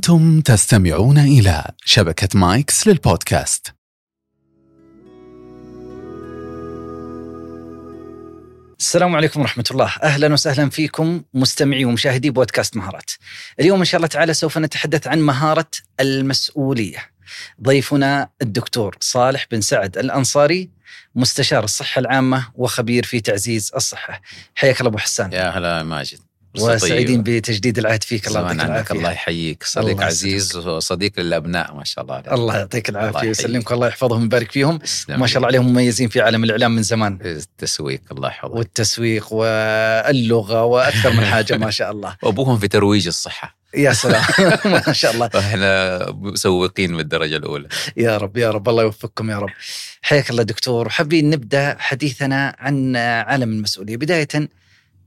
أنتم تستمعون إلى شبكة مايكس للبودكاست. السلام عليكم ورحمة الله. أهلا وسهلا فيكم مستمعي ومشاهدي بودكاست مهارات. اليوم إن شاء الله تعالى سوف نتحدث عن مهارة المسؤولية. ضيفنا الدكتور صالح بن سعد الأنصاري مستشار الصحة العامة وخبير في تعزيز الصحة. حياك الله أبو حسان. يا هلا ماجد. وسعيدين بتجديد العهد فيك. الله يعطيك عنك العافية. الله يحييك. صديق الله عزيز وصديق للأبناء ما شاء الله عليك. الله يعطيك يحييك. ويسلمك. الله يحفظهم ويبارك فيهم. ما شاء الله عليهم مميزين في عالم الإعلام من زمان. التسويق الله يحفظك والتسويق واللغة وأكثر من حاجة ما شاء الله. وأبوهم في ترويج الصحة. يا سلام. ما شاء الله. إحنا مسوقين من الدرجة الأولى. يا رب يا رب. الله يوفقكم يا رب. حياك الله دكتور. حابين نبدأ حديثنا عن عالم المسؤولية. بداية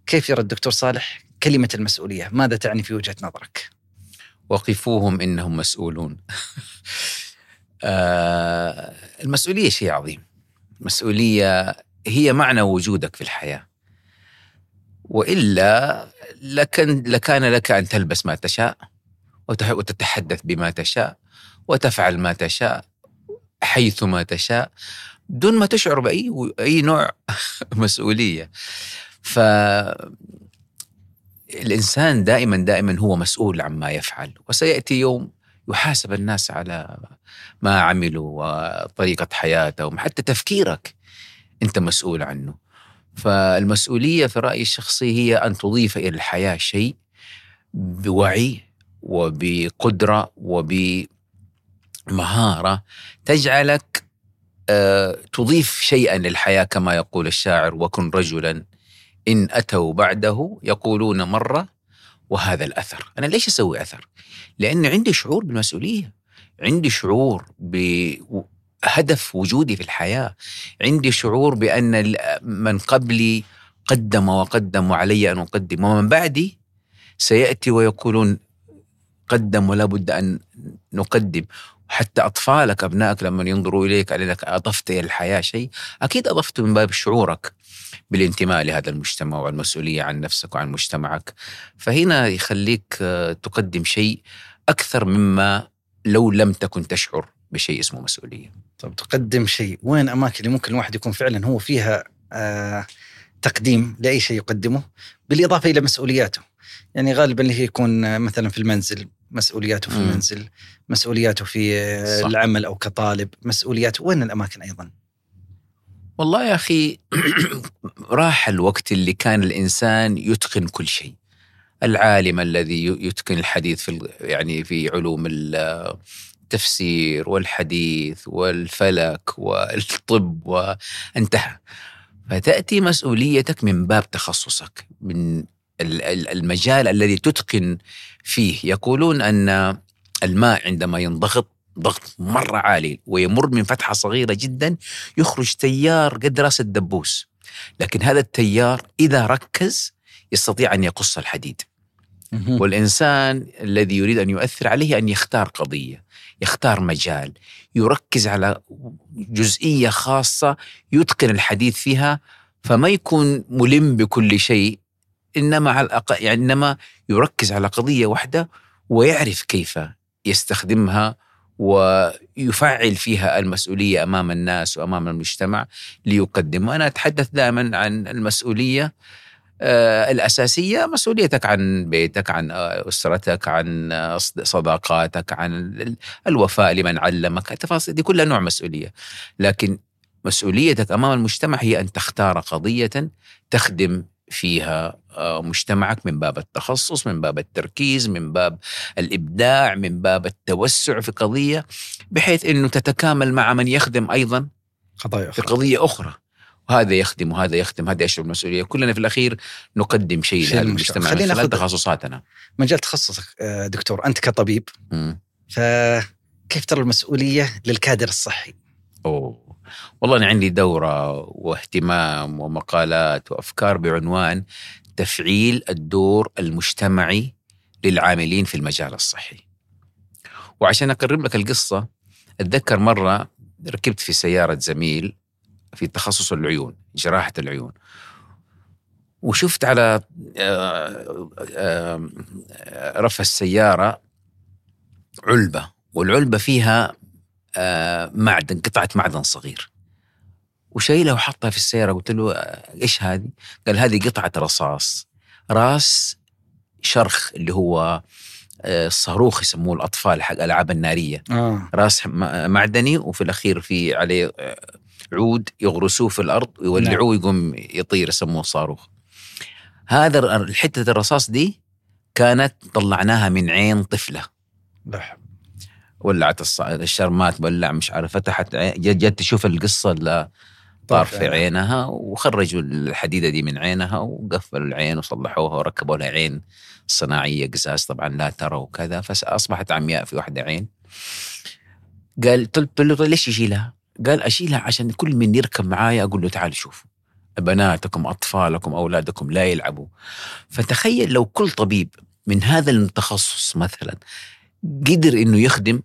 كيف يرى الدكتور صالح؟ كلمة المسؤولية ماذا تعني في وجهة نظرك؟ وقفوهم إنهم مسؤولون. آه المسؤولية شيء عظيم. المسؤوليه هي معنى وجودك في الحياة. وإلا لكن لكان لك أن تلبس ما تشاء وتتحدث بما تشاء وتفعل ما تشاء حيث ما تشاء دون ما تشعر باي أي نوع مسؤولية. ف الإنسان دائما دائما هو مسؤول عما يفعل وسيأتي يوم يحاسب الناس على ما عملوا وطريقة حياتهم حتى تفكيرك أنت مسؤول عنه. فالمسؤولية في رأيي الشخصي هي أن تضيف إلى الحياة شيء بوعي وبقدرة وبمهارة تجعلك آه، تضيف شيئا للحياة كما يقول الشاعر وكن رجلا إن أتوا بعده يقولون مرة وهذا الأثر، أنا ليش أسوي أثر؟ لأن عندي شعور بالمسؤولية، عندي شعور بهدف وجودي في الحياة، عندي شعور ال- من قبلي قدم وقدم وعلي أن أقدم. ومن بعدي سيأتي ويقولون قدم ولا بد أن نقدم. حتى أطفالك أبنائك لما ينظروا إليك على انك أضفت إلى الحياة شيء أكيد أضفت من باب شعورك بالانتماء لهذا المجتمع والمسؤوليه عن نفسك وعن مجتمعك. فهنا يخليك آه، تقدم شيء أكثر مما لو لم تكن تشعر بشيء اسمه مسؤولية. طب تقدم شيء وين أماكن اللي ممكن الواحد يكون فعلا هو فيها آه تقديم لأي شيء يقدمه؟ بالإضافة إلى مسؤولياته. يعني غالبا اللي هي يكون آه، مثلا في المنزل مسؤولياته في. المنزل مسؤولياته في آه، صح. العمل أو كطالب مسؤولياته وين الأماكن أيضا والله يا أخي راح الوقت اللي كان الإنسان يتقن كل شيء العالم الذي يتقن الحديث في يعني في علوم ال- التفسير والحديث والفلك والطب وانتهى فتأتي مسؤوليتك من باب تخصصك من المجال الذي تتقن فيه. يقولون أن الماء عندما ينضغط ضغط مرة عالي ويمر من فتحة صغيرة جدا يخرج تيار قد راس الدبوس. لكن هذا التيار إذا ركز يستطيع أن يقص الحديد. والإنسان الذي يريد أن يؤثر عليه أن يختار قضية يختار مجال يركز على جزئية خاصة يتقن الحديث فيها فما يكون ملم بكل شيء إنما على الأقل يعني إنما يركز على قضية واحدة ويعرف كيف يستخدمها ويفعل فيها المسؤولية أمام الناس وأمام المجتمع ليقدم وأنا أتحدث دائما عن المسؤولية آه، الأساسية. مسؤوليتك عن بيتك عن أسرتك عن صد- صداقاتك عن ال- الوفاء لمن علمك. التفاصيل دي كلها نوع مسؤولية. لكن مسؤوليتك أمام المجتمع هي أن تختار قضية تخدم فيها آه، مجتمعك من باب التخصص من باب التركيز من باب الإبداع من باب التوسع في قضية بحيث أنه تتكامل مع من يخدم أيضا قضايا في أخرى قضية أخرى وهذا يخدم وهذا يخدم هذا يشعر بالمسؤولية كلنا في الأخير نقدم شيء لهذا للمجتمع. المجتمع خلينا من خلال تخصصاتنا مجال تخصصك آه، دكتور أنت كطبيب. فكيف ترى المسؤولية للكادر الصحي؟ أوه. والله أنا عندي دورة واهتمام ومقالات وأفكار بعنوان تفعيل الدور المجتمعي للعاملين في المجال الصحي وعشان أقرب لك القصة أتذكر مرة ركبت في سيارة زميل في تخصص العيون جراحة العيون وشفت على آه، آه، رف السيارة علبة والعلبة فيها آه، معدن قطعة معدن صغير. وشايلها وحطها في السيارة قلت له آه، إيش هذه؟ قال هذه قطعة رصاص. راس شرخ اللي هو آه، الصاروخ يسموه الأطفال حق الالعاب النارية. آه. راس معدني وفي الأخير في عليه آه، عود يغرسوه في الأرض ويولعوه يقوم يطير يسموه صاروخ. هذا حتة الرصاص دي كانت طلعناها من عين طفلة. حول. ولعت الشرمات ولع مش عارف فتحت جت تشوف القصة اللي طار في عينها. وخرجوا الحديدة دي من عينها وقفلوا العين وصلحوها وركبوا لها عين صناعية قزاز طبعا لا ترى وكذا فاصبحت عمياء في واحدة عين. قال قلت له ليش يشيلها؟ قال أشيلها عشان كل من يركب معايا أقول له تعال شوفوا. بناتكم أطفالكم أولادكم لا يلعبوا. فتخيل لو كل طبيب من هذا التخصص مثلا قدر إنه يخدم.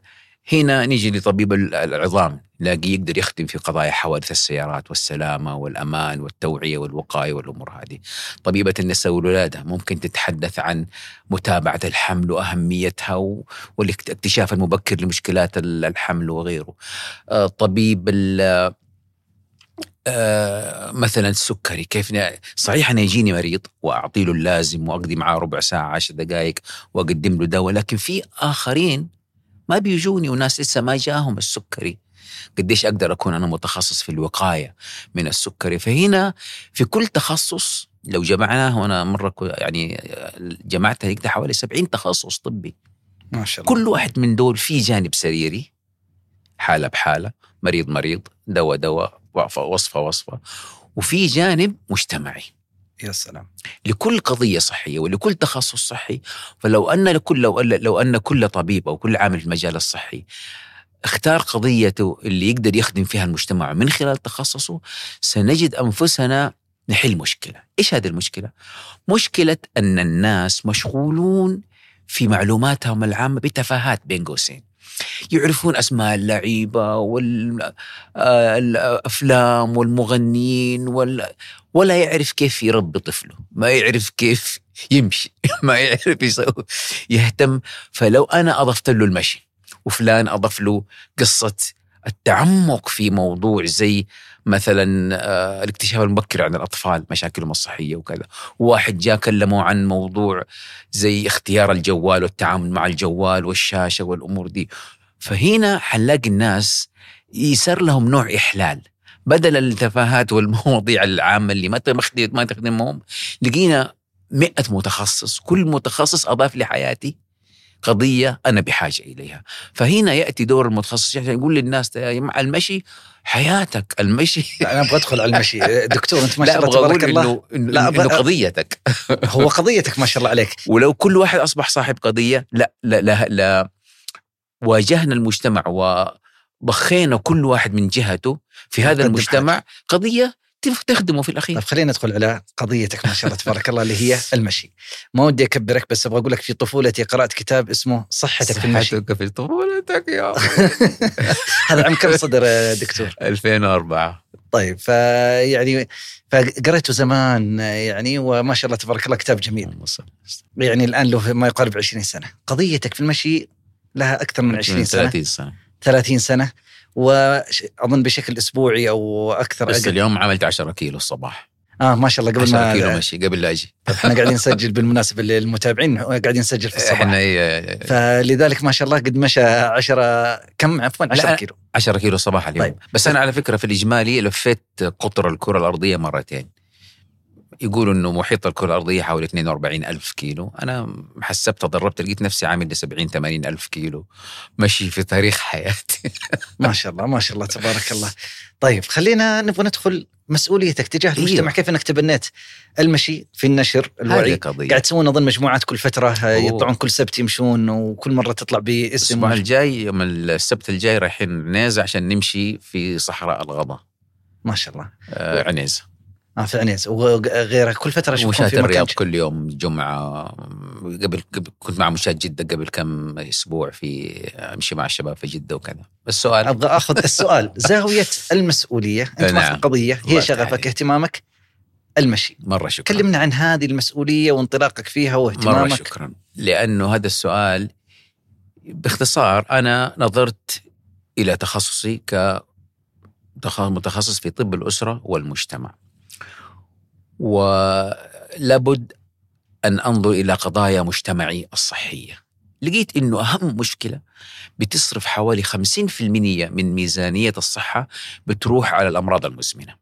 هنا نيجي لطبيب ال- العظام نلاقيه يقدر يخدم في قضايا حوادث السيارات والسلامة والأمان والتوعية والوقاية والأمور هذه. طبيبة النساء والولادة ممكن تتحدث عن متابعة الحمل وأهميتها والاكتشاف المبكر لمشكلات ال- الحمل وغيره. آه، طبيب مثلا السكري كيف صحيح أنا يجيني مريض وأعطي له اللازم وأقضي معاه ربع ساعة عشر دقائق وأقدم له دواء لكن في آخرين ما بيجوني وناس لسه ما جاهم السكري. قديش أقدر أكون أنا متخصص في الوقاية من السكري؟ فهنا في كل تخصص لو جمعناه وأنا مرة يعني جمعت هيك حوالي 70 تخصص طبي. ما شاء الله. كل واحد من دول في جانب سريري حالة بحالة مريض مريض دواء دواء. وصفة وصفة. وفي جانب مجتمعي. يا سلام. لكل قضية صحية ولكل تخصص صحي. فلو أن لكل لو, لو أن كل طبيب أو كل عامل في المجال الصحي اختار قضيته اللي يقدر يخدم فيها المجتمع من خلال تخصصه سنجد أنفسنا نحل مشكلة. إيش هذه المشكلة؟ مشكلة أن الناس مشغولون في معلوماتهم العامة بتفاهات بين قوسين. يعرفون أسماء اللعيبة والأفلام والمغنيين وال... ولا يعرف كيف يربي طفله ما يعرف كيف يمشي ما يعرف يسوي يهتم. فلو أنا أضفت له المشي وفلان أضف له قصة التعمق في موضوع زي مثلا آه، الاكتشاف المبكر عن الأطفال مشاكلهم الصحية وكذا. واحد جاء كلمه عن موضوع زي اختيار الجوال والتعامل مع الجوال والشاشة والأمور دي. فهنا حنلاقي الناس يصير لهم نوع إحلال. بدل التفاهات والمواضيع العامة اللي ما ما تخدمهم لقينا مئة متخصص. كل متخصص أضاف لحياتي. قضية أنا بحاجة إليها. فهنا يأتي دور المتخصص عشان يقول للناس جماعة المشي حياتك المشي. أنا أبغى أدخل على المشي. دكتور أنت ما شاء الله تبارك الله. إنه, إنه, لا، إنه قضيتك. هو قضيتك ما شاء الله عليك. ولو كل واحد أصبح صاحب قضية لا لا لا, لا. واجهنا المجتمع وضخينا كل واحد من جهته في هذا المجتمع قضية تف- تخدمه في الأخير؟ طيب خلينا ندخل على قضيتك ما شاء الله تبارك الله اللي هي المشي. ما ودي أكبرك بس أبغى أقول لك في طفولتي قرأت كتاب اسمه صحتك في المشي. صحتك في طفولتك يا هذا عام كم صدر يا دكتور؟ 2004 طيب فيعني فقريته زمان يعني وما شاء الله تبارك الله كتاب جميل. يعني الآن له ما يقارب 20 سنة. قضيتك في المشي لها أكثر من 20 سنة. 30 سنة. 30 سنة. واظن بشكل أسبوعي أو أكثر بس أقل. اليوم عملت 10 كيلو الصباح. آه ما شاء الله قبل 10 كيلو ما مشي قبل لا أجي. إحنا قاعدين نسجل بالمناسبة للمتابعين قاعدين نسجل في الصباح. إحنا إيه، فلذلك ما شاء الله قد مشى 10 كم؟ عفوا 10 لا، كيلو. 10 كيلو صباح اليوم. طيب. بس أنا على فكرة في الإجمالي لفيت قطر الكرة الأرضية مرتين. يقولوا إنه محيط الكرة الأرضية حوالي 42 ألف كيلو. أنا حسبت ضربت لقيت نفسي عامل ل 70 80 ألف كيلو. مشي في تاريخ حياتي. ما شاء الله ما شاء الله تبارك الله. طيب خلينا نبغى ندخل مسؤوليتك تجاه المجتمع. أيوه. كيف إنك تبنيت المشي في النشر الوعي؟ قضية. قاعد تسوون أظن مجموعات كل فترة أوه. يطلعون كل سبت يمشون وكل مرة تطلع باسم. الأسبوع الجاي يوم السبت الجاي رايحين عنيزه عشان نمشي في صحراء الغضا ما شاء الله. آه عنيزة. آه في عنيز وغيرها كل فترة مشاة في مكان الرياض كل يوم جمعة قبل, قبل كنت مع مشاة جدة قبل كم أسبوع في أمشي مع الشباب في جدة وكذا. السؤال أبغى آخذ السؤال. زاوية المسؤولية. أنت نعم. قضية. هي شغفك. اهتمامك. المشي. مرة شكرا. كلمنا عن هذه المسؤولية وانطلاقك فيها واهتمامك. شكرا. لأنه هذا السؤال باختصار أنا نظرت إلى تخصصي كمتخصص في طب الأسرة والمجتمع. ولابد أن أنظر إلى قضايا مجتمعي الصحية. لقيت إنه أهم مشكلة بتصرف حوالي 50% من ميزانية الصحة بتروح على الأمراض المزمنة.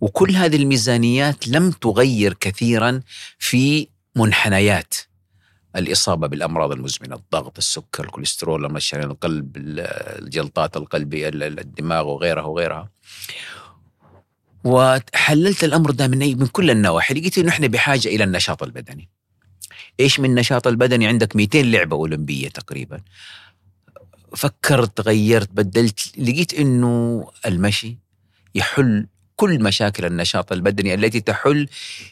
وكل هذه الميزانيات لم تغير كثيرا في منحنيات الإصابة بالأمراض المزمنة الضغط السكر الكوليسترول القلب الجلطات القلبية الدماغ وغيرها وغيرها وحللت الأمر ده من, من كل النواحي. لقيت أنه إحنا بحاجة إلى النشاط البدني. إيش من النشاط البدني؟ عندك 200 لعبة أولمبية تقريبا. فكرت غيرت بدلت لقيت أنه المشي يحل كل مشاكل النشاط البدني التي تحل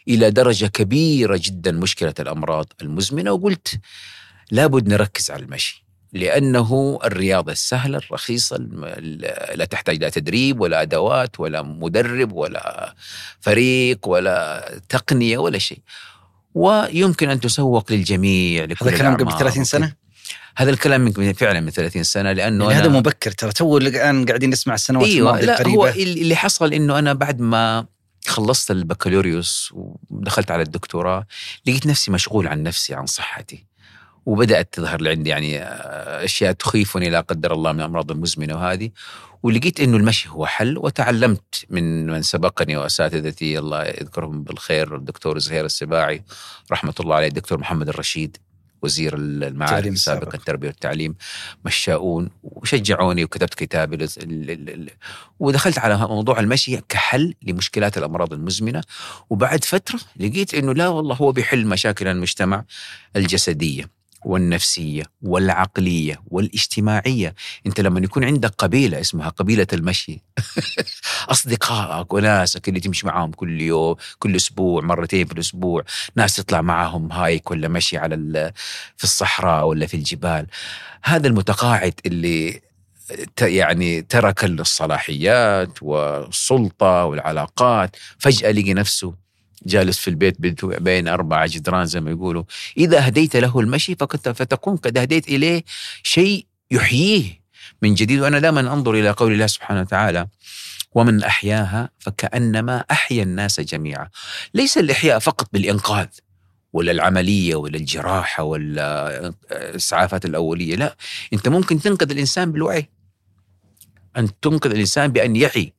إلى درجة كبيرة جدا مشكلة الأمراض المزمنة. وقلت لابد نركز على المشي. لأنه الرياضة السهلة الرخيصة لا تحتاج لا تدريب ولا أدوات ولا مدرب ولا فريق ولا تقنية ولا شيء. ويمكن أن تسوق للجميع لكل هذا كلام قبل 30 سنة؟ هذا الكلام من فعلا من 30 سنة لأنه يعني هذا مبكر ترى. تو الآن قاعدين نسمع السنوات أيوة لا القريبة. هو اللي حصل إنه أنا بعد ما خلصت البكالوريوس ودخلت على الدكتوراه لقيت نفسي مشغول عن نفسي عن صحتي. وبدأت تظهر عندي يعني أشياء تخيفني لا قدر الله من الأمراض المزمنة وهذه. ولقيت إنه المشي هو حل وتعلمت من من سبقني وأساتذتي الله يذكرهم بالخير الدكتور زهير السباعي رحمة الله عليه الدكتور محمد الرشيد وزير المعارف سابقا التربية والتعليم مشاؤون وشجعوني وكتبت كتابي ودخلت على موضوع المشي كحل لمشكلات الأمراض المزمنة. وبعد فترة لقيت إنه لا والله هو بيحل مشاكل المجتمع الجسدية. والنفسية والعقلية والاجتماعية. أنت لما يكون عندك قبيلة اسمها قبيلة المشي أصدقائك وناسك اللي تمشي معاهم كل يوم كل أسبوع مرتين في الأسبوع ناس تطلع معاهم هايك ولا مشي على في الصحراء ولا في الجبال. هذا المتقاعد اللي يعني ترك الصلاحيات والسلطة والعلاقات فجأة لقي نفسه جالس في البيت بين أربعة جدران زي ما يقولوا. إذا هديت له المشي فكنت فتكون قد هديت إليه شيء يحييه من جديد. وأنا دائما أنظر إلى قول الله سبحانه وتعالى ومن أحياها فكأنما أحيا الناس جميعا. ليس الإحياء فقط بالإنقاذ ولا العملية ولا الجراحة ولا الإسعافات الأولية لا. أنت ممكن تنقذ الإنسان بالوعي. أن تنقذ الإنسان بأن يعي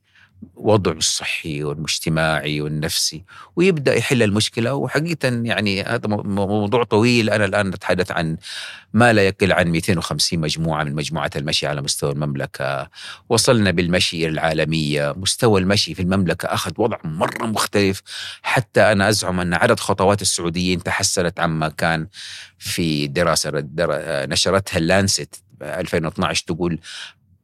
وضعه الصحي والمجتمعي والنفسي ويبدأ يحل المشكلة. وحقيقة يعني هذا موضوع طويل. أنا الآن نتحدث عن ما لا يقل عن 250 مجموعة من مجموعات المشي على مستوى المملكة. وصلنا بالمشي العالمية. مستوى المشي في المملكة أخذ وضع مرة مختلف. حتى أنا أزعم أن عدد خطوات السعوديين تحسنت عما كان في دراسة نشرتها اللانست 2012 تقول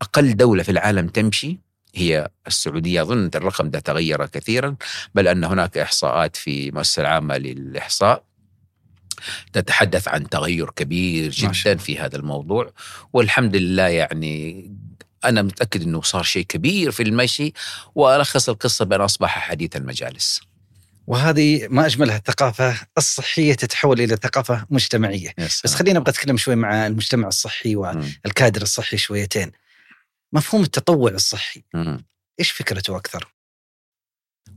أقل دولة في العالم تمشي هي السعودية أظن الرقم ده تغير كثيرا بل أن هناك إحصاءات في المؤسسة العامة للإحصاء تتحدث عن تغير كبير جدا في هذا الموضوع. والحمد لله يعني أنا متأكد أنه صار شيء كبير في المشي وألخص القصة بأن أصبح حديث المجالس. وهذه ما أجملها الثقافة الصحية تتحول إلى ثقافة مجتمعية. بس خلينا أبغى أتكلم شوي مع المجتمع الصحي والكادر الصحي شويتين. مفهوم التطوع الصحي. إيش فكرته أكثر؟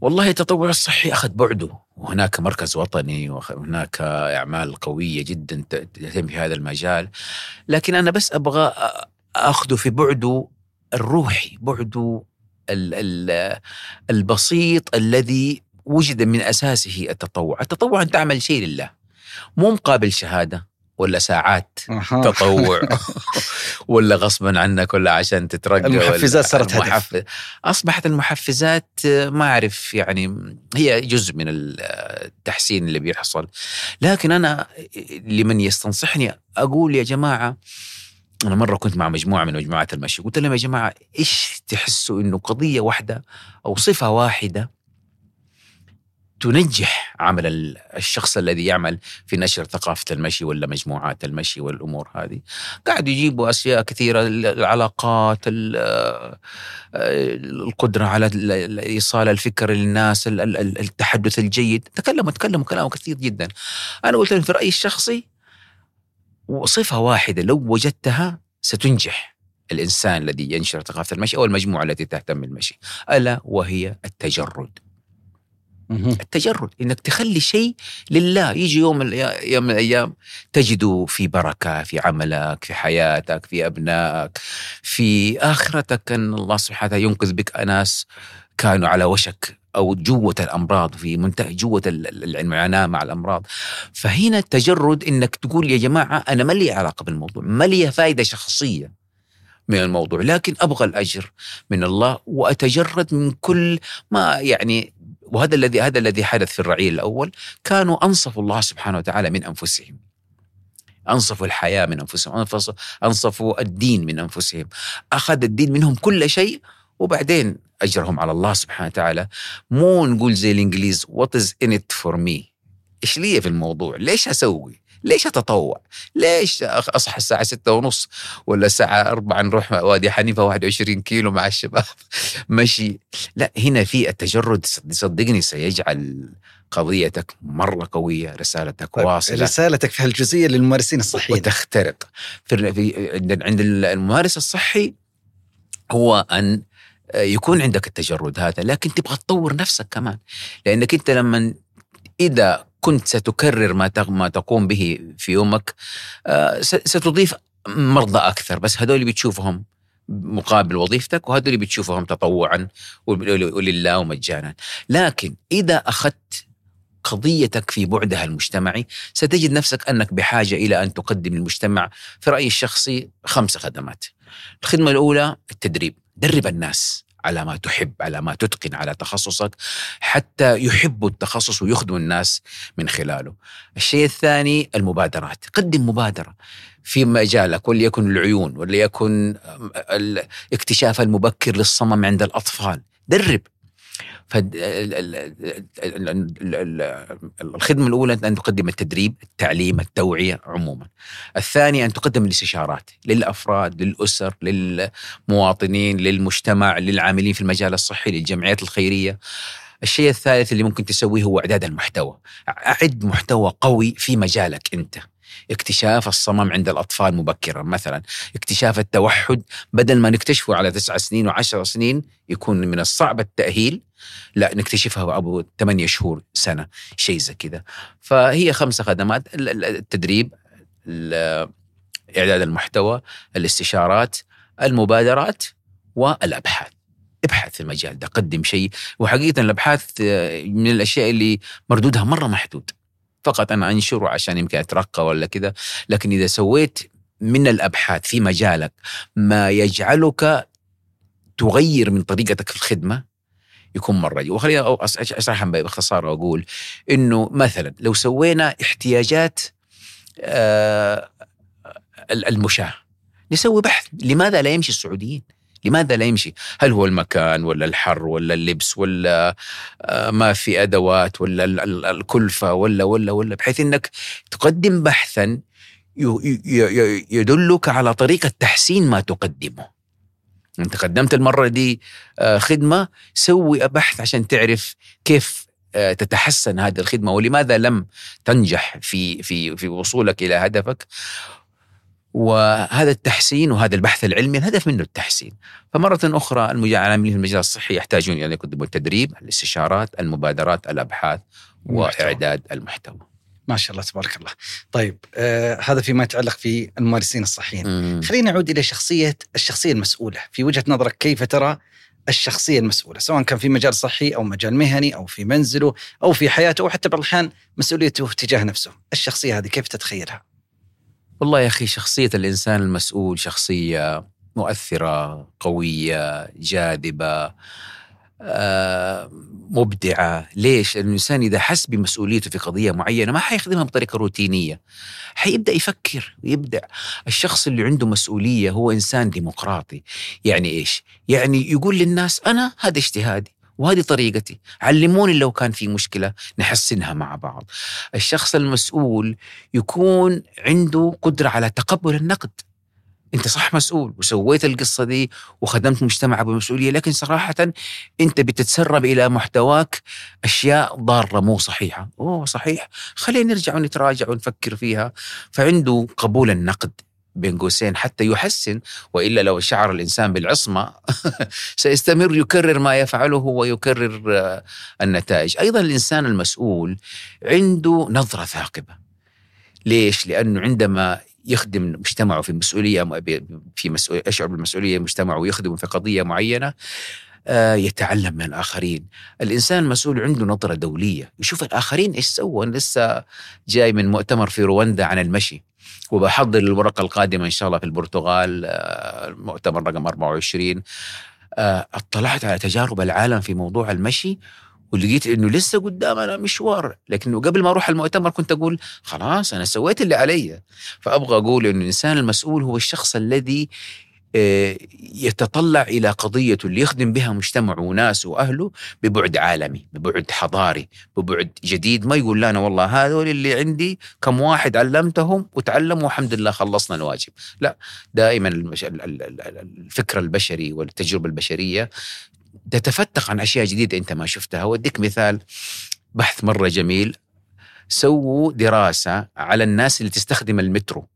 والله التطوع الصحي أخذ بعده. وهناك مركز وطني وهناك أعمال قوية جدا تتم في هذا المجال. لكن أنا بس أبغى أخذه في بعده الروحي بعده البسيط الذي وجد من أساسه التطوع، التطوع أن تعمل شيء لله. مو مقابل شهادة. ولا ساعات أه. تطوع ولا غصبا عنك ولا عشان تترقى المحفزات صارت هدف أصبحت المحفزات ما أعرف يعني هي جزء من التحسين اللي بيحصل لكن أنا لمن يستنصحني أقول يا جماعة أنا مرة كنت مع مجموعة من مجموعات المشي قلت لهم يا جماعة إيش تحسوا إنه قضية واحدة أو صفة واحدة تنجح عمل الشخص الذي يعمل في نشر ثقافة المشي ولا مجموعات المشي والأمور هذه. قاعد يجيبوا أشياء كثيرة العلاقات القدرة على إيصال الفكر للناس التحدث الجيد. تكلموا تكلموا كلام كثير جدا. أنا قلت لهم في رأيي الشخصي وصفة واحدة لو وجدتها ستنجح الإنسان الذي ينشر ثقافة المشي أو المجموعة التي تهتم بالمشي. ألا وهي التجرد. التجرد إنك تخلي شيء لله. يجي يوم يوم من الأيام تجد في بركة في عملك في حياتك في أبنائك في آخرتك. أن الله سبحانه وتعالى ينقذ بك. أناس كانوا على وشك أو جوة الأمراض في منتهى جوة ال- ال- المعاناه مع الأمراض. فهنا التجرد إنك تقول يا جماعة أنا ما لي علاقة بالموضوع. ما لي فائده شخصية من الموضوع. لكن أبغى الأجر من الله وأتجرد من كل ما يعني وهذا الذي هذا الذي حدث في الرعيل الأول كانوا أنصفوا الله سبحانه وتعالى من أنفسهم. أنصفوا الحياة من أنفسهم أنصفوا الدين من أنفسهم. أخذ الدين منهم كل شيء وبعدين أجرهم على الله سبحانه وتعالى. مو نقول زي الإنجليز what is in it for me إيش لي في الموضوع؟ ليش أسوي؟ ليش أتطوع؟ ليش أصحى الساعة ستة ونص ولا الساعة أربعة نروح وادي حنيفة 21 كيلو مع الشباب؟ مشي. لا هنا في التجرد صد- صدقني سيجعل قضيتك مرة قوية رسالتك طيب واصلة. رسالتك في هالجزئية للممارسين الصحيين وتخترق. في عند عند الممارس الصحي هو أن يكون عندك التجرد هذا لكن تبغى تطور نفسك كمان. لأنك أنت لما إذا كنت ستكرر ما ما تقوم به في يومك آه، ستضيف مرضى أكثر بس هذول بتشوفهم مقابل وظيفتك وهذول بتشوفهم تطوعا ول- ولله ومجانا لكن إذا أخذت قضيتك في بعدها المجتمعي ستجد نفسك أنك بحاجة إلى أن تقدم للمجتمع في رأيي الشخصي خمس خدمات. الخدمة الأولى التدريب، درب الناس على ما تحب، على ما تتقن، على تخصصك حتى يحبوا التخصص ويخدموا الناس من خلاله. الشيء الثاني المبادرات، قدم مبادرة في مجالك وليكن العيون وليكن الاكتشاف المبكر للصمم عند الأطفال، درب. فالخدمة الأولى أن تقدم التدريب التعليم التوعية عموما. الثاني أن تقدم الاستشارات للأفراد للأسر للمواطنين للمجتمع للعاملين في المجال الصحي للجمعيات الخيرية. الشيء الثالث اللي ممكن تسويه هو إعداد المحتوى. أعد محتوى قوي في مجالك أنت. اكتشاف الصمم عند الأطفال مبكرا. مثلا اكتشاف التوحد بدل ما نكتشفه على تسعة سنين وعشر سنين يكون من الصعب التأهيل لا نكتشفها أبو ثمانية شهور سنة شيء زي كذا. فهي خمسة خدمات التدريب إعداد المحتوى الاستشارات المبادرات والأبحاث. ابحث في المجال ده قدم شيء. وحقيقة الأبحاث من الأشياء اللي مردودها مرة محدود. فقط أنا أنشره عشان يمكن أترقى ولا كذا. لكن إذا سويت من الأبحاث في مجالك ما يجعلك تغير من طريقتك في الخدمة يكون مرة وخليني أشرحها باختصار وأقول إنه مثلا لو سوينا احتياجات آه المشاة نسوي بحث لماذا لا يمشي السعوديين؟ لماذا لا يمشي؟ هل هو المكان ولا الحر ولا اللبس ولا آه ما في أدوات ولا الكلفة ولا ولا ولا بحيث أنك تقدم بحثا يدلك على طريقة تحسين ما تقدمه. أنت قدمت المرة دي خدمة سوي بحث عشان تعرف كيف تتحسن هذه الخدمة ولماذا لم تنجح في في في وصولك إلى هدفك. وهذا التحسين وهذا البحث العلمي الهدف منه التحسين. فمرة أخرى العاملين في المجال الصحي يحتاجون أن يقدموا التدريب الاستشارات المبادرات الأبحاث وإعداد المحتوى. ما شاء الله تبارك الله. طيب آه هذا فيما يتعلق في الممارسين الصحيين. مم. خلينا نعود إلى شخصية الشخصية المسؤولة. في وجهة نظرك كيف ترى الشخصية المسؤولة؟ سواء كان في مجال صحي أو مجال مهني أو في منزله أو في حياته أو حتى بعض الأحيان مسؤوليته تجاه نفسه. الشخصية هذه كيف تتخيلها؟ والله يا أخي شخصية الإنسان المسؤول شخصية مؤثرة قوية جاذبة آه مبدعة. ليش؟ لأن الإنسان إذا حس بمسؤوليته في قضية معينة ما حيخدمها بطريقة روتينية. حيبدأ يفكر ويبدع الشخص اللي عنده مسؤولية هو إنسان ديمقراطي. يعني إيش؟ يعني يقول للناس أنا هذا اجتهادي وهذه طريقتي. علموني لو كان في مشكلة نحسنها مع بعض. الشخص المسؤول يكون عنده قدرة على تقبل النقد. أنت صح مسؤول وسويت القصة دي وخدمت مجتمعك بمسؤوليه لكن صراحة أنت بتتسرب إلى محتواك أشياء ضارة مو صحيحة أوه صحيح خلينا نرجع ونتراجع ونفكر فيها فعنده قبول النقد بين قوسين حتى يحسن وإلا لو شعر الإنسان بالعصمة سيستمر يكرر ما يفعله ويكرر آه، النتائج، أيضا الإنسان المسؤول عنده نظرة ثاقبة. ليش؟ لأنه عندما يخدم مجتمعه في مسؤولية في مسؤوليه يشعر بالمسؤولية مجتمعه ويخدم في قضية معينة آه، يتعلم من الآخرين. الإنسان المسؤول عنده نظرة دولية. يشوف الآخرين إيش سووا. لسه جاي من مؤتمر في رواندا عن المشي. وبحضر الورقة القادمة إن شاء الله في البرتغال آه، المؤتمر رقم 24 آه، اطلعت على تجارب العالم في موضوع المشي ولقيت إنه لسه قدامنا مشوار. لكنه قبل ما أروح المؤتمر كنت أقول خلاص أنا سويت اللي علي. فأبغى أقول إنه الإنسان المسؤول هو الشخص الذي آه، يتطلع إلى قضيته اللي يخدم بها مجتمعه وناسه وأهله ببعد عالمي، ببعد حضاري، ببعد جديد، ما يقول لنا والله هذول اللي عندي كم واحد علمتهم وتعلموا والحمد لله خلصنا الواجب، لا دائما الفكر البشري والتجربة البشرية تتفتق عن أشياء جديدة أنت ما شفتها، واديك مثال بحث مرة جميل. سووا دراسة على الناس اللي تستخدم المترو.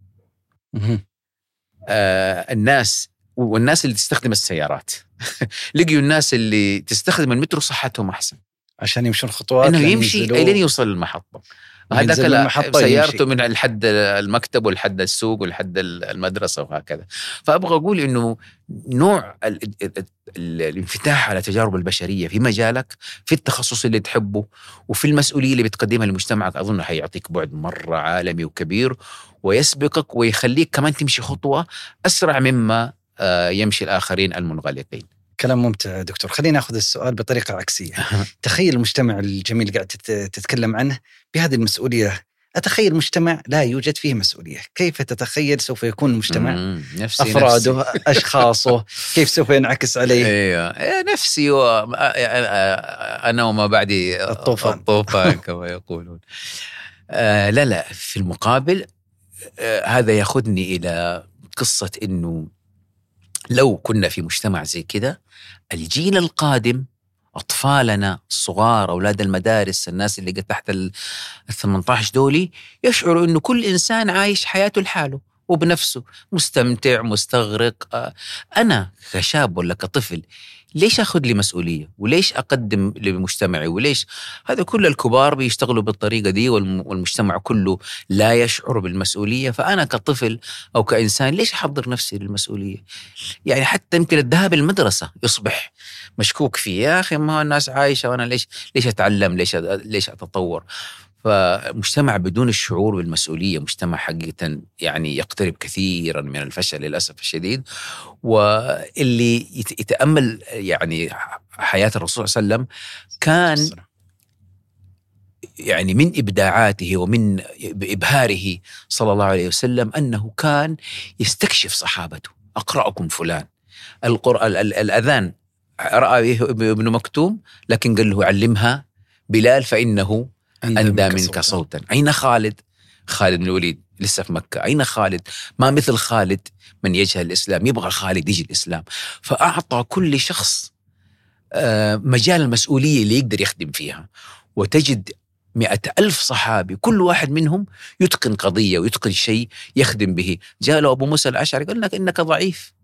آه الناس والناس اللي تستخدم السيارات. لقيوا الناس اللي تستخدم المترو صحتهم أحسن. عشان يمشون خطوات إنه يمشي لين يوصل المحطه هذاك سيارته من لحد المكتب ولحد السوق ولحد المدرسة وهكذا. فأبغى أقول إنه نوع الانفتاح على التجارب البشرية في مجالك في التخصص اللي تحبه وفي المسؤولية اللي بتقدمها لمجتمعك أظن حيعطيك بعد مرة عالمي وكبير ويسبقك ويخليك كمان تمشي خطوة أسرع مما آه، يمشي الآخرين المنغلقين. كلام ممتع دكتور. خلينا ناخذ السؤال بطريقة عكسية. تخيل المجتمع الجميل قاعد تتكلم عنه بهذه المسؤولية. أتخيل مجتمع لا يوجد فيه مسؤولية. كيف تتخيل سوف يكون المجتمع نفسي أفراده نفسي. أشخاصه؟ كيف سوف ينعكس عليه؟ أيوه. إيه، نفسي و... أنا وما بعدي الطوفان. الطوفان كما يقولون. آه لا لا في المقابل آه هذا ياخذني إلى قصة إنه لو كنا في مجتمع زي كذا الجيل القادم أطفالنا الصغار أولاد المدارس الناس اللي تحت ال 18 دولي يشعروا إنه كل إنسان عايش حياته لحاله وبنفسه مستمتع مستغرق. آه، أنا كشاب ولا كطفل ليش أخذ لي مسؤولية؟ وليش أقدم لمجتمعي؟ وليش هذا كل الكبار بيشتغلوا بالطريقة دي والمجتمع كله لا يشعر بالمسؤولية، فأنا كطفل أو كإنسان ليش أحضر نفسي للمسؤولية؟ يعني حتى يمكن الذهاب المدرسة يصبح مشكوك فيه، يا أخي ما الناس عايشة وأنا ليش ليش أتعلم؟ ليش ليش أتطور؟ فمجتمع بدون الشعور بالمسؤولية مجتمع حقيقة يعني يقترب كثيرا من الفشل للأسف الشديد واللي يتأمل يعني حياة الرسول صلى الله عليه وسلم كان يعني من إبداعاته ومن إبهاره صلى الله عليه وسلم أنه كان يستكشف صحابته أقرأكم فلان. القران الأذان رأى ابن مكتوم لكن قال له علمها بلال فإنه أندى منك صوتا. أين خالد؟ خالد بن الوليد لسه في مكة. أين خالد؟ ما مثل خالد من يجهل الإسلام. يبغى خالد يجي الإسلام. فأعطى كل شخص آه، مجال المسؤولية اللي يقدر يخدم فيها. وتجد مئة ألف صحابي كل واحد منهم يتقن قضية ويتقن شيء يخدم به. جاء له أبو موسى الأشعري قال لك إنك ضعيف.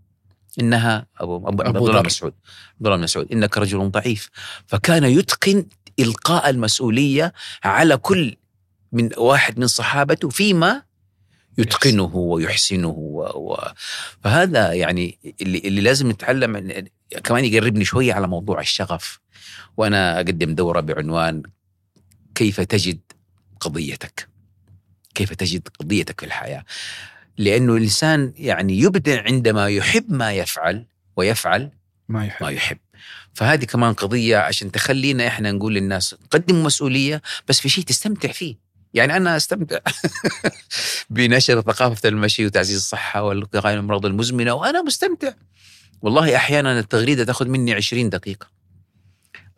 إنها أبو, أبو, أبو, أبو مسعود. عبد الله مسعود. إنك رجل ضعيف. فكان يتقن إلقاء المسؤولية على كل من واحد من صحابته فيما يتقنه ويحسنه و... و... فهذا يعني اللي, اللي لازم نتعلم كمان يقربني شوية على موضوع الشغف. وأنا أقدم دورة بعنوان كيف تجد قضيتك؟ كيف تجد قضيتك في الحياة؟ لأنه الإنسان يعني يبدع عندما يحب ما يفعل ويفعل ما يحب, ما يحب. فهذه كمان قضية عشان تخلينا إحنا نقول للناس قدموا مسؤولية بس في شيء تستمتع فيه. يعني أنا أستمتع بنشر ثقافة المشي وتعزيز الصحة من الامراض المزمنة وأنا مستمتع. والله أحيانا التغريدة تأخذ مني 20 دقيقة.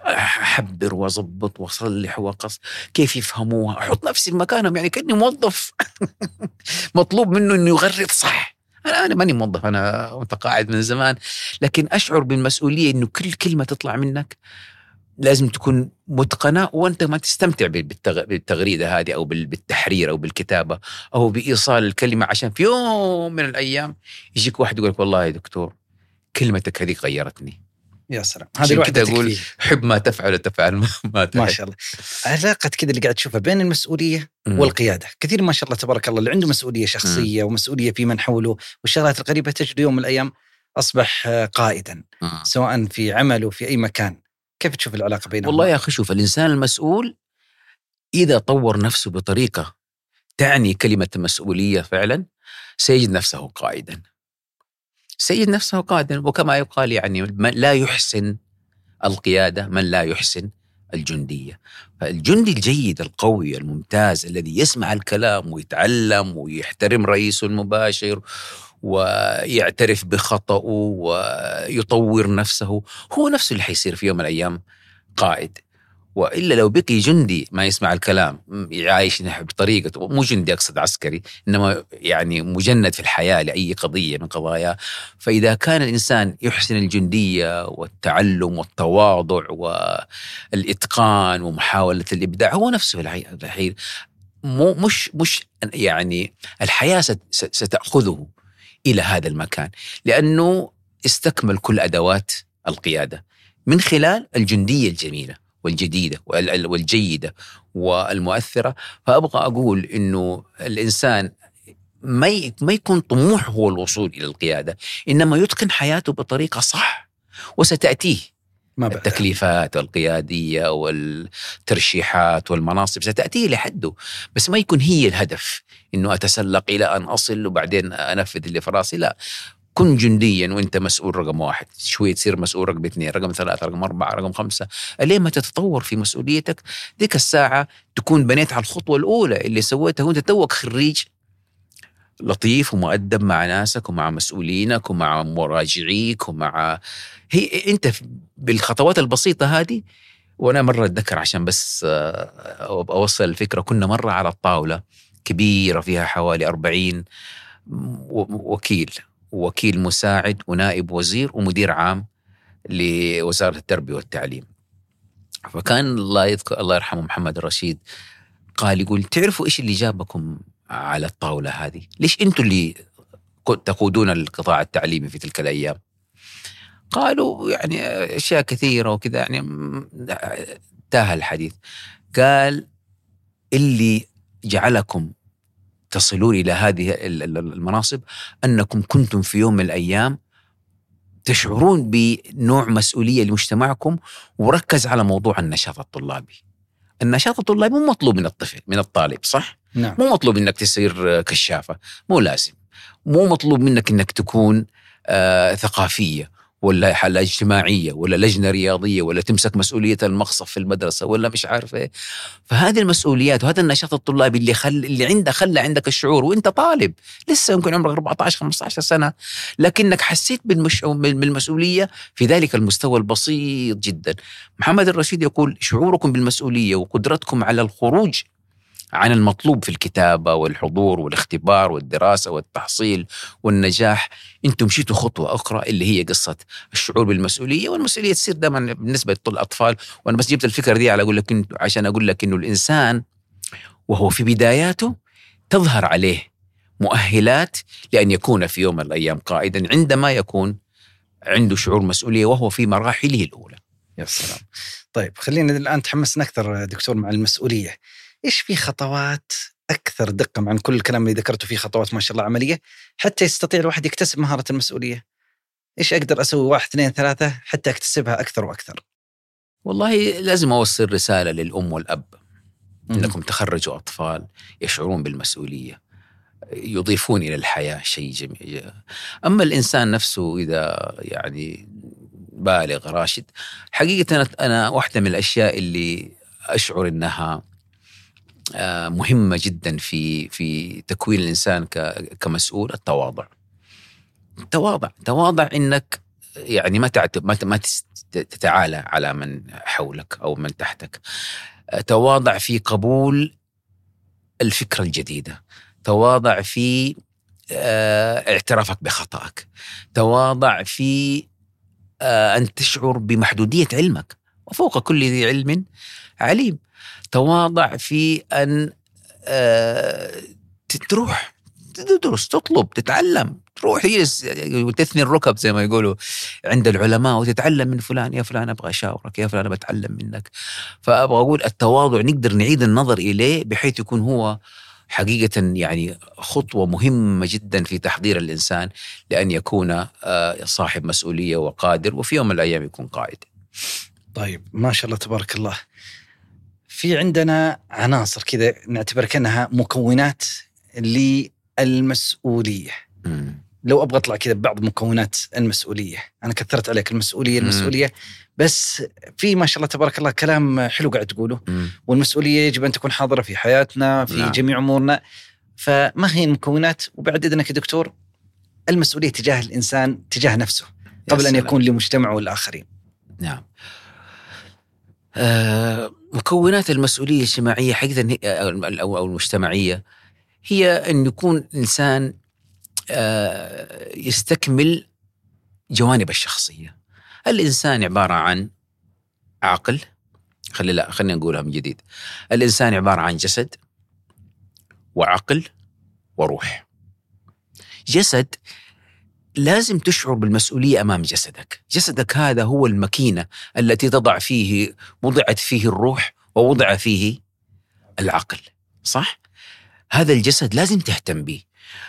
أحبر وأظبط وأصلح وأقص كيف يفهموها أحط نفسي في مكانهم يعني كأني موظف مطلوب منه إنه يغرد صح. أنا أنا ماني موظف أنا متقاعد من زمان. لكن أشعر بالمسؤولية إنه كل كلمة تطلع منك لازم تكون متقنة وأنت ما تستمتع بالتغ- بالتغريدة هذه أو بال- بالتحرير أو بالكتابة أو بإيصال الكلمة عشان في يوم من الأيام يجيك واحد يقول لك والله يا دكتور كلمتك هذه غيرتني. يا سلام. هذه الوحدة أقول تكفي حب ما تفعل تفعل ما, ما تحب ما شاء الله. علاقة كذا اللي قاعد تشوفها بين المسؤولية مم. والقيادة. كثير ما شاء الله تبارك الله اللي عنده مسؤولية شخصية ومسؤولية في من حوله والشغلات القريبة تجد يوم من الأيام أصبح آه، قائدا مم. سواء في عمله في أي مكان. كيف تشوف العلاقة بينهم؟ والله يا أخي شوف الإنسان المسؤول إذا طور نفسه بطريقة تعني كلمة المسؤوليه فعلا سيجد نفسه قائدا. سيجد نفسه قائدا وكما يقال يعني من لا يحسن القيادة من لا يحسن الجندية. فالجندي الجيد القوي الممتاز الذي يسمع الكلام ويتعلم ويحترم رئيسه المباشر ويعترف بخطأه ويطور نفسه هو نفسه اللي حيصير في يوم من الأيام قائد. وإلا لو بقي جندي ما يسمع الكلام يعايش بطريقته مو جندي أقصد عسكري إنما يعني مجند في الحياة لأي قضية من قضايا. فإذا كان الإنسان يحسن الجندية والتعلم والتواضع والإتقان ومحاولة الإبداع هو نفسه الحي- الحين مو مش مش يعني الحياة ست- ست- ستأخذه إلى هذا المكان لأنه استكمل كل أدوات القيادة من خلال الجندية الجميلة. والجديدة وال- والجيدة والمؤثرة. فأبغى أقول إنه الإنسان ما ما يكون طموحه هو الوصول إلى القيادة إنما يتقن حياته بطريقة صح وستأتيه ما بعد التكليفات القيادية والترشيحات والمناصب ستأتيه لحده. بس ما يكون هي الهدف إنه أتسلق إلى أن أصل وبعدين أنفذ اللي في راسي لا. كن جنديا وإنت مسؤول رقم واحد شوي تصير مسؤول رقم اثنين رقم ثلاثة رقم أربعة رقم خمسة. لين ما تتطور في مسؤوليتك ذيك الساعة تكون بنيت على الخطوة الأولى اللي سويتها وإنت توك خريج لطيف ومؤدب مع ناسك ومع مسؤولينك ومع مراجعيك ومع هي إنت بالخطوات البسيطة هذه وأنا مرة أتذكر عشان بس آه، أوصل الفكرة كنا مرة على الطاوله كبيرة فيها حوالي 40 و- وكيل. وكيل مساعد ونائب وزير ومدير عام لوزارة التربية والتعليم فكان الله يذكر الله يرحمه محمد الرشيد قال يقول تعرفوا إيش اللي جابكم على الطاولة هذه؟ ليش أنتم اللي تقودون القطاع التعليمي في تلك الأيام؟ قالوا يعني أشياء كثيرة وكذا يعني انتهى الحديث. قال اللي جعلكم تصلون إلى هذه ال- ال- المناصب أنكم كنتم في يوم من الأيام تشعرون بنوع مسؤولية لمجتمعكم وركز على موضوع النشاط الطلابي. النشاط الطلابي مو مطلوب من الطفل من الطالب صح؟ نعم مو مطلوب إنك تصير كشافة مو لازم مو مطلوب منك إنك تكون آه ثقافية ولا حالة اجتماعية ولا لجنة رياضية ولا تمسك مسؤولية المقصف في المدرسة ولا مش عارف إيه. فهذه المسؤوليات وهذا النشاط الطلابي اللي خل اللي عنده خلى عندك الشعور وأنت طالب. لسه يمكن عمرك 14 15 سنة لكنك حسيت بالمش... بالمسؤولية في ذلك المستوى البسيط جدا. محمد الرشيد يقول شعوركم بالمسؤولية وقدرتكم على الخروج عن المطلوب في الكتابة والحضور والاختبار والدراسة والتحصيل والنجاح. أنتم مشيتوا خطوة أخرى اللي هي قصة الشعور بالمسؤولية والمسؤولية تصير دائما بالنسبة للأطفال وأنا بس جبت الفكرة دي على أقول لك عشان أقول لك إنه الإنسان وهو في بداياته تظهر عليه مؤهلات لأن يكون في يوم من الأيام قائدا عندما يكون عنده شعور مسؤولية وهو في مراحله الأولى. يا سلام. طيب خلينا الآن تحمسنا أكثر دكتور مع المسؤولية. إيش في خطوات أكثر دقة مع كل الكلام اللي ذكرته فيه خطوات ما شاء الله عملية حتى يستطيع الواحد يكتسب مهارة المسؤولية؟ إيش أقدر أسوي واحد اثنين ثلاثة حتى أكتسبها أكثر وأكثر؟ والله لازم أوصل رسالة للأم والأب إنكم تخرجوا أطفال يشعرون بالمسؤولية يضيفون إلى الحياة شيء جميل. أما الإنسان نفسه إذا يعني بالغ راشد حقيقة أنا واحدة من الأشياء اللي أشعر إنها مهمة جدا في في تكوين الإنسان كمسؤول التواضع. تواضع تواضع إنك يعني ما ما ما تتعالى على من حولك أو من تحتك. تواضع في قبول الفكرة الجديدة. تواضع في آه، اعترافك بخطأك. تواضع في آه، أن تشعر بمحدودية علمك. وفوق كل ذي علم عليم. تواضع في أن آه، تروح تدرس تطلب تتعلم تروح تجلس وتثني الركب زي ما يقولوا عند العلماء وتتعلم من فلان يا فلان أبغى أشاورك يا فلان بتعلم منك. فأبغى أقول التواضع نقدر نعيد النظر إليه بحيث يكون هو حقيقة يعني خطوة مهمة جدا في تحضير الإنسان لأن يكون آه، صاحب مسؤولية وقادر وفي يوم من الأيام يكون قائد. طيب ما شاء الله تبارك الله. في عندنا عناصر كذا نعتبر كأنها مكونات للمسؤولية مم. لو أبغى أطلع كذا ببعض مكونات المسؤولية، أنا كثرت عليك المسؤولية مم. المسؤولية بس في ما شاء الله تبارك الله كلام حلو قاعد تقوله، مم. والمسؤولية يجب أن تكون حاضرة في حياتنا في نعم. جميع أمورنا فما هي المكونات وبعد إذنك يا دكتور المسؤولية تجاه الإنسان تجاه نفسه قبل أن. يكون لمجتمعه والاخرين. نعم آه، مكونات حقيقة هي- أو أو المجتمعية هي أن يكون إنسان آه، يستكمل جوانب الشخصية. الإنسان عبارة عن عقل خلي لا خلينا نقولها من جديد. الإنسان عبارة عن جسد وعقل وروح. جسد لازم تشعر بالمسؤولية أمام جسدك. جسدك هذا هو الماكينة التي تضع فيه وضعت فيه الروح ووضع فيه العقل. صح؟ هذا الجسد لازم تهتم به.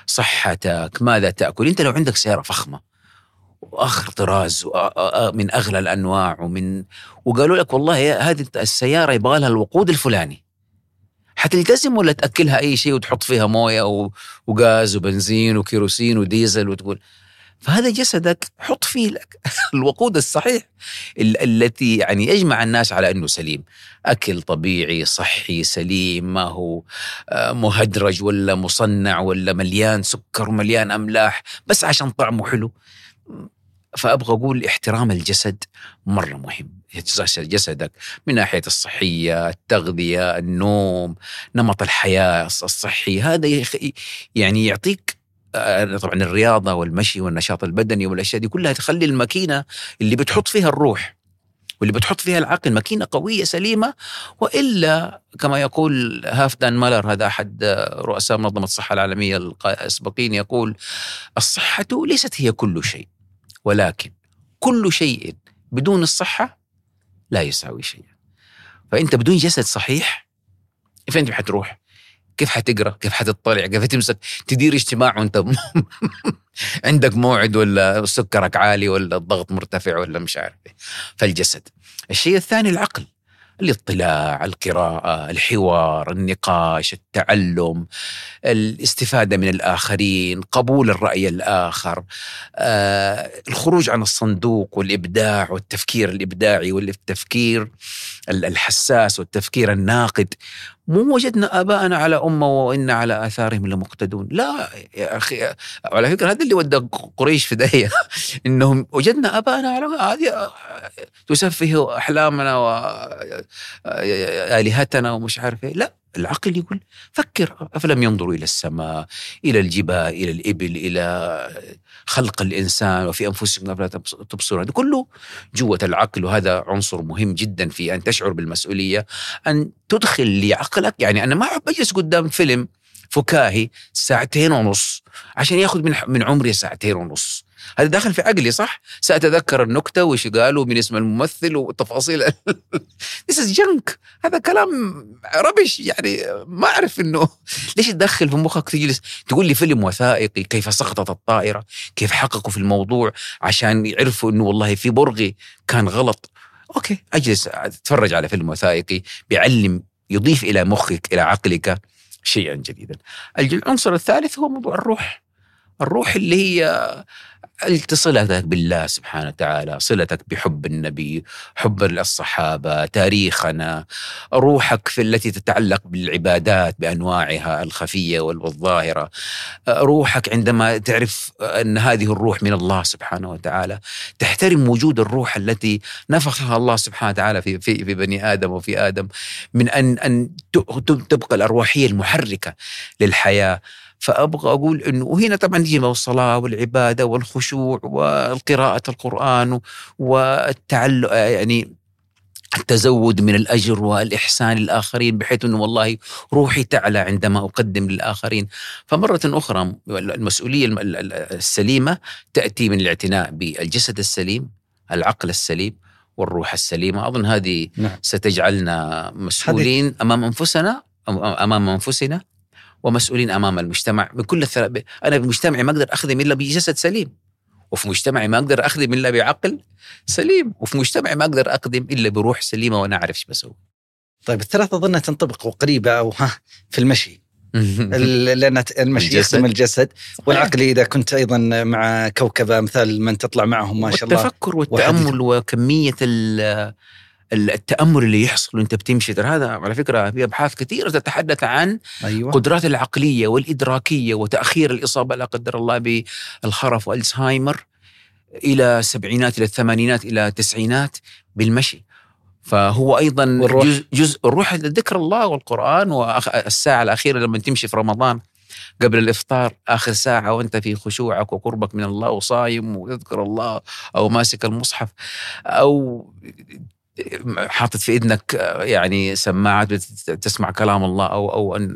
صحتك ماذا تأكل؟ أنت لو عندك سيارة فخمة وآخر طراز من أغلى الأنواع ومن وقالوا لك والله هذه السيارة يبغى لها الوقود الفلاني. حتلتزم ولا تأكلها أي شيء وتحط فيها موية وغاز وبنزين وكيروسين وديزل وتقول فهذا جسدك حط فيه لك الوقود الصحيح ال- التي يعني يجمع الناس على أنه سليم. أكل طبيعي صحي سليم ما هو آه، مهدرج ولا مصنع ولا مليان سكر ومليان أملاح بس عشان طعمه حلو. فأبغى أقول احترام الجسد مرة مهم. جسدك من ناحية الصحية، التغذية، النوم، نمط الحياة الصحي، هذا يعني يعطيك طبعا الرياضة والمشي والنشاط البدني والأشياء دي كلها تخلي الماكينة اللي بتحط فيها الروح واللي بتحط فيها العقل ماكينة قوية سليمة وإلا كما يقول هافدان مالر هذا أحد آه، رؤساء منظمة الصحة العالمية السابقين يقول الصحة ليست هي كل شيء ولكن كل شيء بدون الصحة لا يساوي شيئا فإنت بدون جسد صحيح فين حتروح؟ كيف حتقرأ؟ كيف حتطلع؟ كيف تمسك تدير اجتماع وانت عندك موعد ولا سكرك عالي ولا الضغط مرتفع ولا مش عارف إيه. فالجسد. الشيء الثاني العقل الاطلاع، القراءة، الحوار، النقاش، التعلم، الاستفادة من الآخرين، قبول الرأي الآخر، آه، الخروج عن الصندوق والإبداع والتفكير الإبداعي والتفكير ال- الحساس والتفكير الناقد مو وجدنا آباءنا على أمة وإن على آثارهم لمقتدون. لا يا أخي على فكرة هذا اللي ودى قريش في داهية. إنهم وجدنا آباءنا على هذه تسفه أحلامنا وآلهتنا ومش عارف إيه. لا العقل يقول فكر أفلم ينظروا إلى السماء إلى الجبال إلى الإبل إلى خلق الإنسان وفي أنفسكم أفلا تبص- تبصرون. هذا كله جوة العقل وهذا عنصر مهم جدا في أن تشعر بالمسؤولية أن تدخل لعقلك. يعني أنا ما أحب أجلس قدام فيلم فكاهي ساعتين ونص عشان ياخذ من من عمري ساعتين ونص. هذا داخل في عقلي صح؟ سأتذكر النكتة وش قالوا من اسم الممثل وتفاصيل This is junk. هذا كلام ربش يعني ما أعرف إنه ليش تدخل في مخك تجلس تقول لي فيلم وثائقي كيف سقطت الطائرة كيف حققوا في الموضوع عشان يعرفوا إنه والله في برغي كان غلط. أوكي أجلس أتفرج على فيلم وثائقي بيعلم يضيف إلى مخك إلى عقلك شيئا جديدا. العنصر الثالث هو موضوع الروح. الروح اللي هي صلتك بالله سبحانه وتعالى صلتك بحب النبي حب الصحابة تاريخنا روحك في التي تتعلق بالعبادات بأنواعها الخفية والظاهرة. روحك عندما تعرف أن هذه الروح من الله سبحانه وتعالى تحترم وجود الروح التي نفخها الله سبحانه وتعالى في, في, في بني آدم وفي آدم من أن, أن تبقى الأرواحية المحركة للحياة. فأبغى أقول إنه وهنا طبعا يجي الصلاة والعبادة والخشوع والقراءة القرآن والتعلق يعني التزود من الأجر والإحسان للآخرين بحيث إنه والله روحي تعلى عندما أقدم للآخرين فمرة أخرى المسؤولية السليمة تأتي من الاعتناء بالجسد السليم العقل السليم والروح السليمة أظن هذه نعم. ستجعلنا مسؤولين أمام أنفسنا أمام أنفسنا ومسؤولين أمام المجتمع. بكل الثلاث أنا بمجتمعي ما أقدر اخدم إلا بجسد سليم. وفي مجتمعي ما أقدر اخدم إلا بعقل سليم. وفي مجتمعي ما أقدر اقدم إلا بروح سليمة وأنا أعرف إيش بسوي. طيب الثلاثه اظنها تنطبق قريبة أو ها في المشي. ال- لأن المشي. يخدم الجسد. والعقل إذا كنت أيضا مع كوكبة مثال من تطلع معهم ما شاء الله. والتفكر والتأمل وكمية التأمل اللي يحصل وانت بتمشي. ترى هذا على فكرة في أبحاث كثيرة تتحدث عن أيوه. القدرات العقلية والإدراكية وتأخير الإصابة لا قدر الله بالخرف وألزهايمر إلى السبعينات إلى الثمانينات إلى التسعينات بالمشي. فهو أيضا والروح. جزء, جزء الروح ذكر الله والقرآن والساعة الأخيرة لما تمشي في رمضان قبل الإفطار آخر ساعة وأنت في خشوعك وقربك من الله وصايم وتذكر الله أو ماسك المصحف أو حاطط في اذنك يعني سماعات تسمع كلام الله أو أو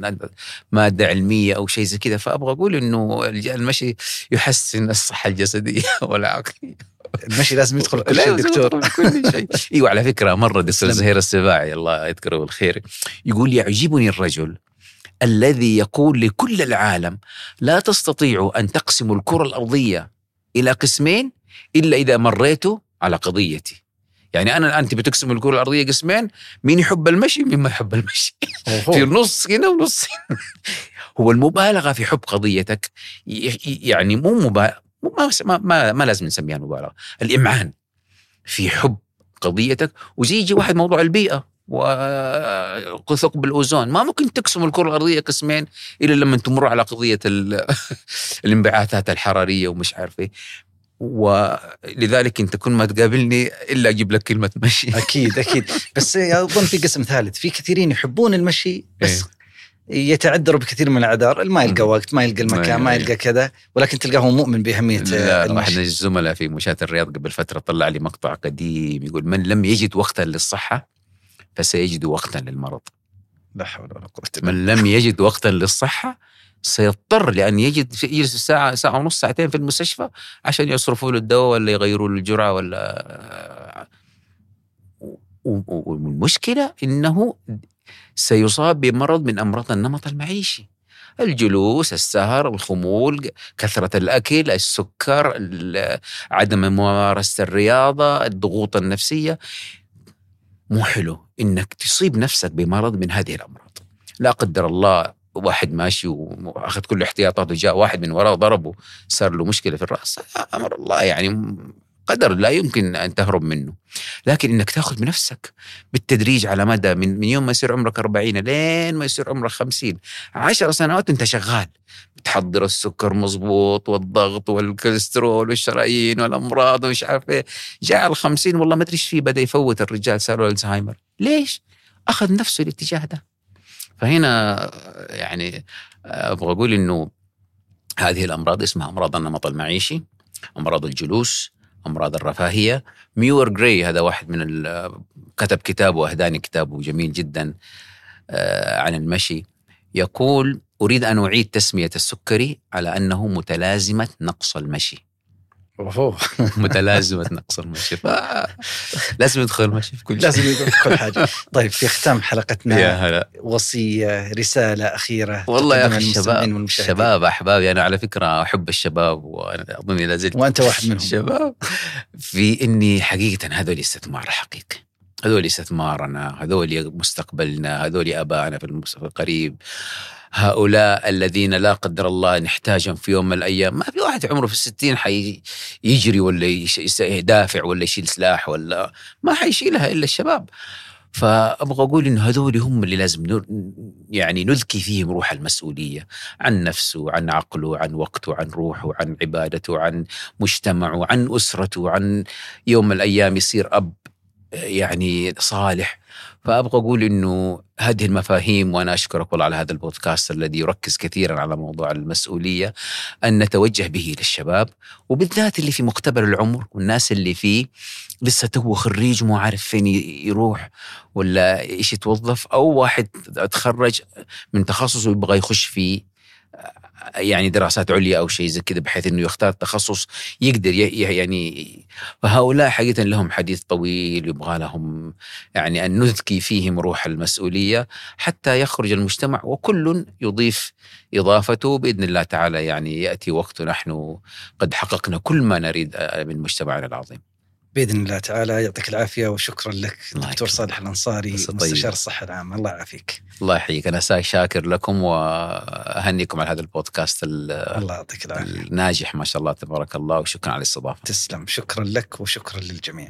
مادة علمية أو شيء زي كذا. فأبغى أقول إنه المشي يحسن الصحة الجسدية. والعقليه المشي لازم يدخل كل شيء دكتور. كل شيء. أيوه على فكرة مرة دكتور. زهير السباعي الله يذكره بالخير يقول يعجبني الرجل الذي يقول لكل العالم لا تستطيعوا أن تقسموا الكرة الأرضية إلى قسمين إلا إذا مريتوا على قضيتي. يعني أنا الآن تبي تقسم الكرة الأرضية قسمين؟ مين يحب المشي؟ مين ما يحب المشي؟ في نص هنا ونص هنا. هو المبالغة في حب قضيتك يعني مو مبالغه ما, ما, ما, لازم نسميها مبالغه الامعان في حب قضيتك. وزي يجي واحد موضوع البيئة وثقب الأوزون. ما ممكن تقسم الكرة الأرضية قسمين إلا لما تمر على قضية ال- الانبعاثات الحرارية ومش عارف إيه. ولذلك انت كل ما تقابلني إلا أجيب لك كلمة مشي. أكيد أكيد. بس أظن في قسم ثالث. في كثيرين يحبون المشي بس يتعذروا بكثير من الأعذار. ما يلقى. وقت ما يلقى المكان ما. يلقى كذا. ولكن تلقاه هو مؤمن بأهمية واحد المشي. الزملاء في مشاة الرياض قبل فترة طلع لي مقطع قديم يقول من لم يجد وقتا للصحة فسيجد وقتا للمرض. لا حول ولا قوة من لم يجد وقتا للصحة سيضطر لأن يجد يجلس ساعة ساعة ونص ساعتين في المستشفى عشان يصرفوا له الدواء ولا يغيروا له الجرعة ولا والمشكلة إنه سيصاب بمرض من أمراض النمط المعيشي. الجلوس السهر الخمول كثرة الأكل السكر ال- عدم ممارسة الرياضة الضغوط النفسية. مو حلو إنك تصيب نفسك بمرض من هذه الأمراض. لا قدر الله واحد ماشي وأخذ كل احتياطاته جاء واحد من وراه ضربه صار له مشكلة في الرأس. أمر الله يعني قدر لا يمكن أن تهرب منه. لكن إنك تأخذ بنفسك بالتدريج على مدى من, من يوم ما يصير عمرك 40 لين ما يصير عمرك 50 10 سنوات أنت شغال. بتحضر السكر مظبوط والضغط والكوليسترول والشرايين والأمراض ومش عارف إيه. جاء ال 50 والله ما أدري إيش فيه بدأ يفوت الرجال صار ألزهايمر. ليش؟ أخذ نفسه الاتجاه ده. فهنا يعني أبغى أقول إنه هذه الأمراض اسمها أمراض النمط المعيشي أمراض الجلوس أمراض الرفاهية. ميور جراي هذا واحد من كتب كتاب وأهداني كتابه جميل جدا آه، عن المشي. يقول أريد أن أعيد تسمية السكري على أنه متلازمة نقص المشي. أوه. متلازمة نقص المشي فلازم يدخل المشي في كل شيء. لازم يقول في كل حاجة. طيب في ختام حلقتنا. يا هلا. وصية رسالة أخيرة والله يا للمستمعين الشباب. الشباب احبابي أنا على فكرة أحب الشباب وأنا أظن لا زلت وأنت واحد منهم. الشباب في إني حقيقة هذول استثمار حقيقي. هذول استثمارنا هذول مستقبلنا هذول آبائنا في المستقبل القريب. هؤلاء الذين لا قدر الله نحتاجهم في يوم من الأيام. ما في واحد عمره في الستين حيجري ولا يدافع ولا يشيل سلاح ولا ما حيشيلها إلا الشباب. فأبغى أقول انه هذول هم اللي لازم يعني نذكي فيهم روح المسؤولية عن نفسه عن عقله عن وقته عن روحه عن عبادته عن مجتمعه عن أسرته عن يوم من الأيام يصير أب يعني صالح. فأبغى أقول إنه هذه المفاهيم وأنا أشكرك والله على هذا البودكاست الذي يركز كثيرا على موضوع المسؤولية أن نتوجه به للشباب وبالذات اللي في مقتبل العمر والناس اللي فيه لسه تو خريج مو عارف فين يروح ولا إيش يتوظف أو واحد تخرج من تخصص ويبغى يخش فيه يعني دراسات عليا أو شيء زي كذا بحيث إنه يختار تخصص يقدر يعني فهؤلاء حقيقة لهم حديث طويل يبغى لهم يعني أن نذكي فيهم روح المسؤولية حتى يخرج المجتمع وكل يضيف إضافته بإذن الله تعالى يعني يأتي وقت نحن قد حققنا كل ما نريد من مجتمعنا العظيم. بإذن الله تعالى. يعطيك العافية وشكرا لك دكتور صالح الأنصاري مستشار الصحه العامه الله يعافيك. الله يحييك. أنا شاكر لكم وأهنيكم على هذا البودكاست الله يعطيك العافية. الناجح ما شاء الله تبارك الله وشكرا على الاستضافة. تسلم. شكرا لك وشكرا للجميع.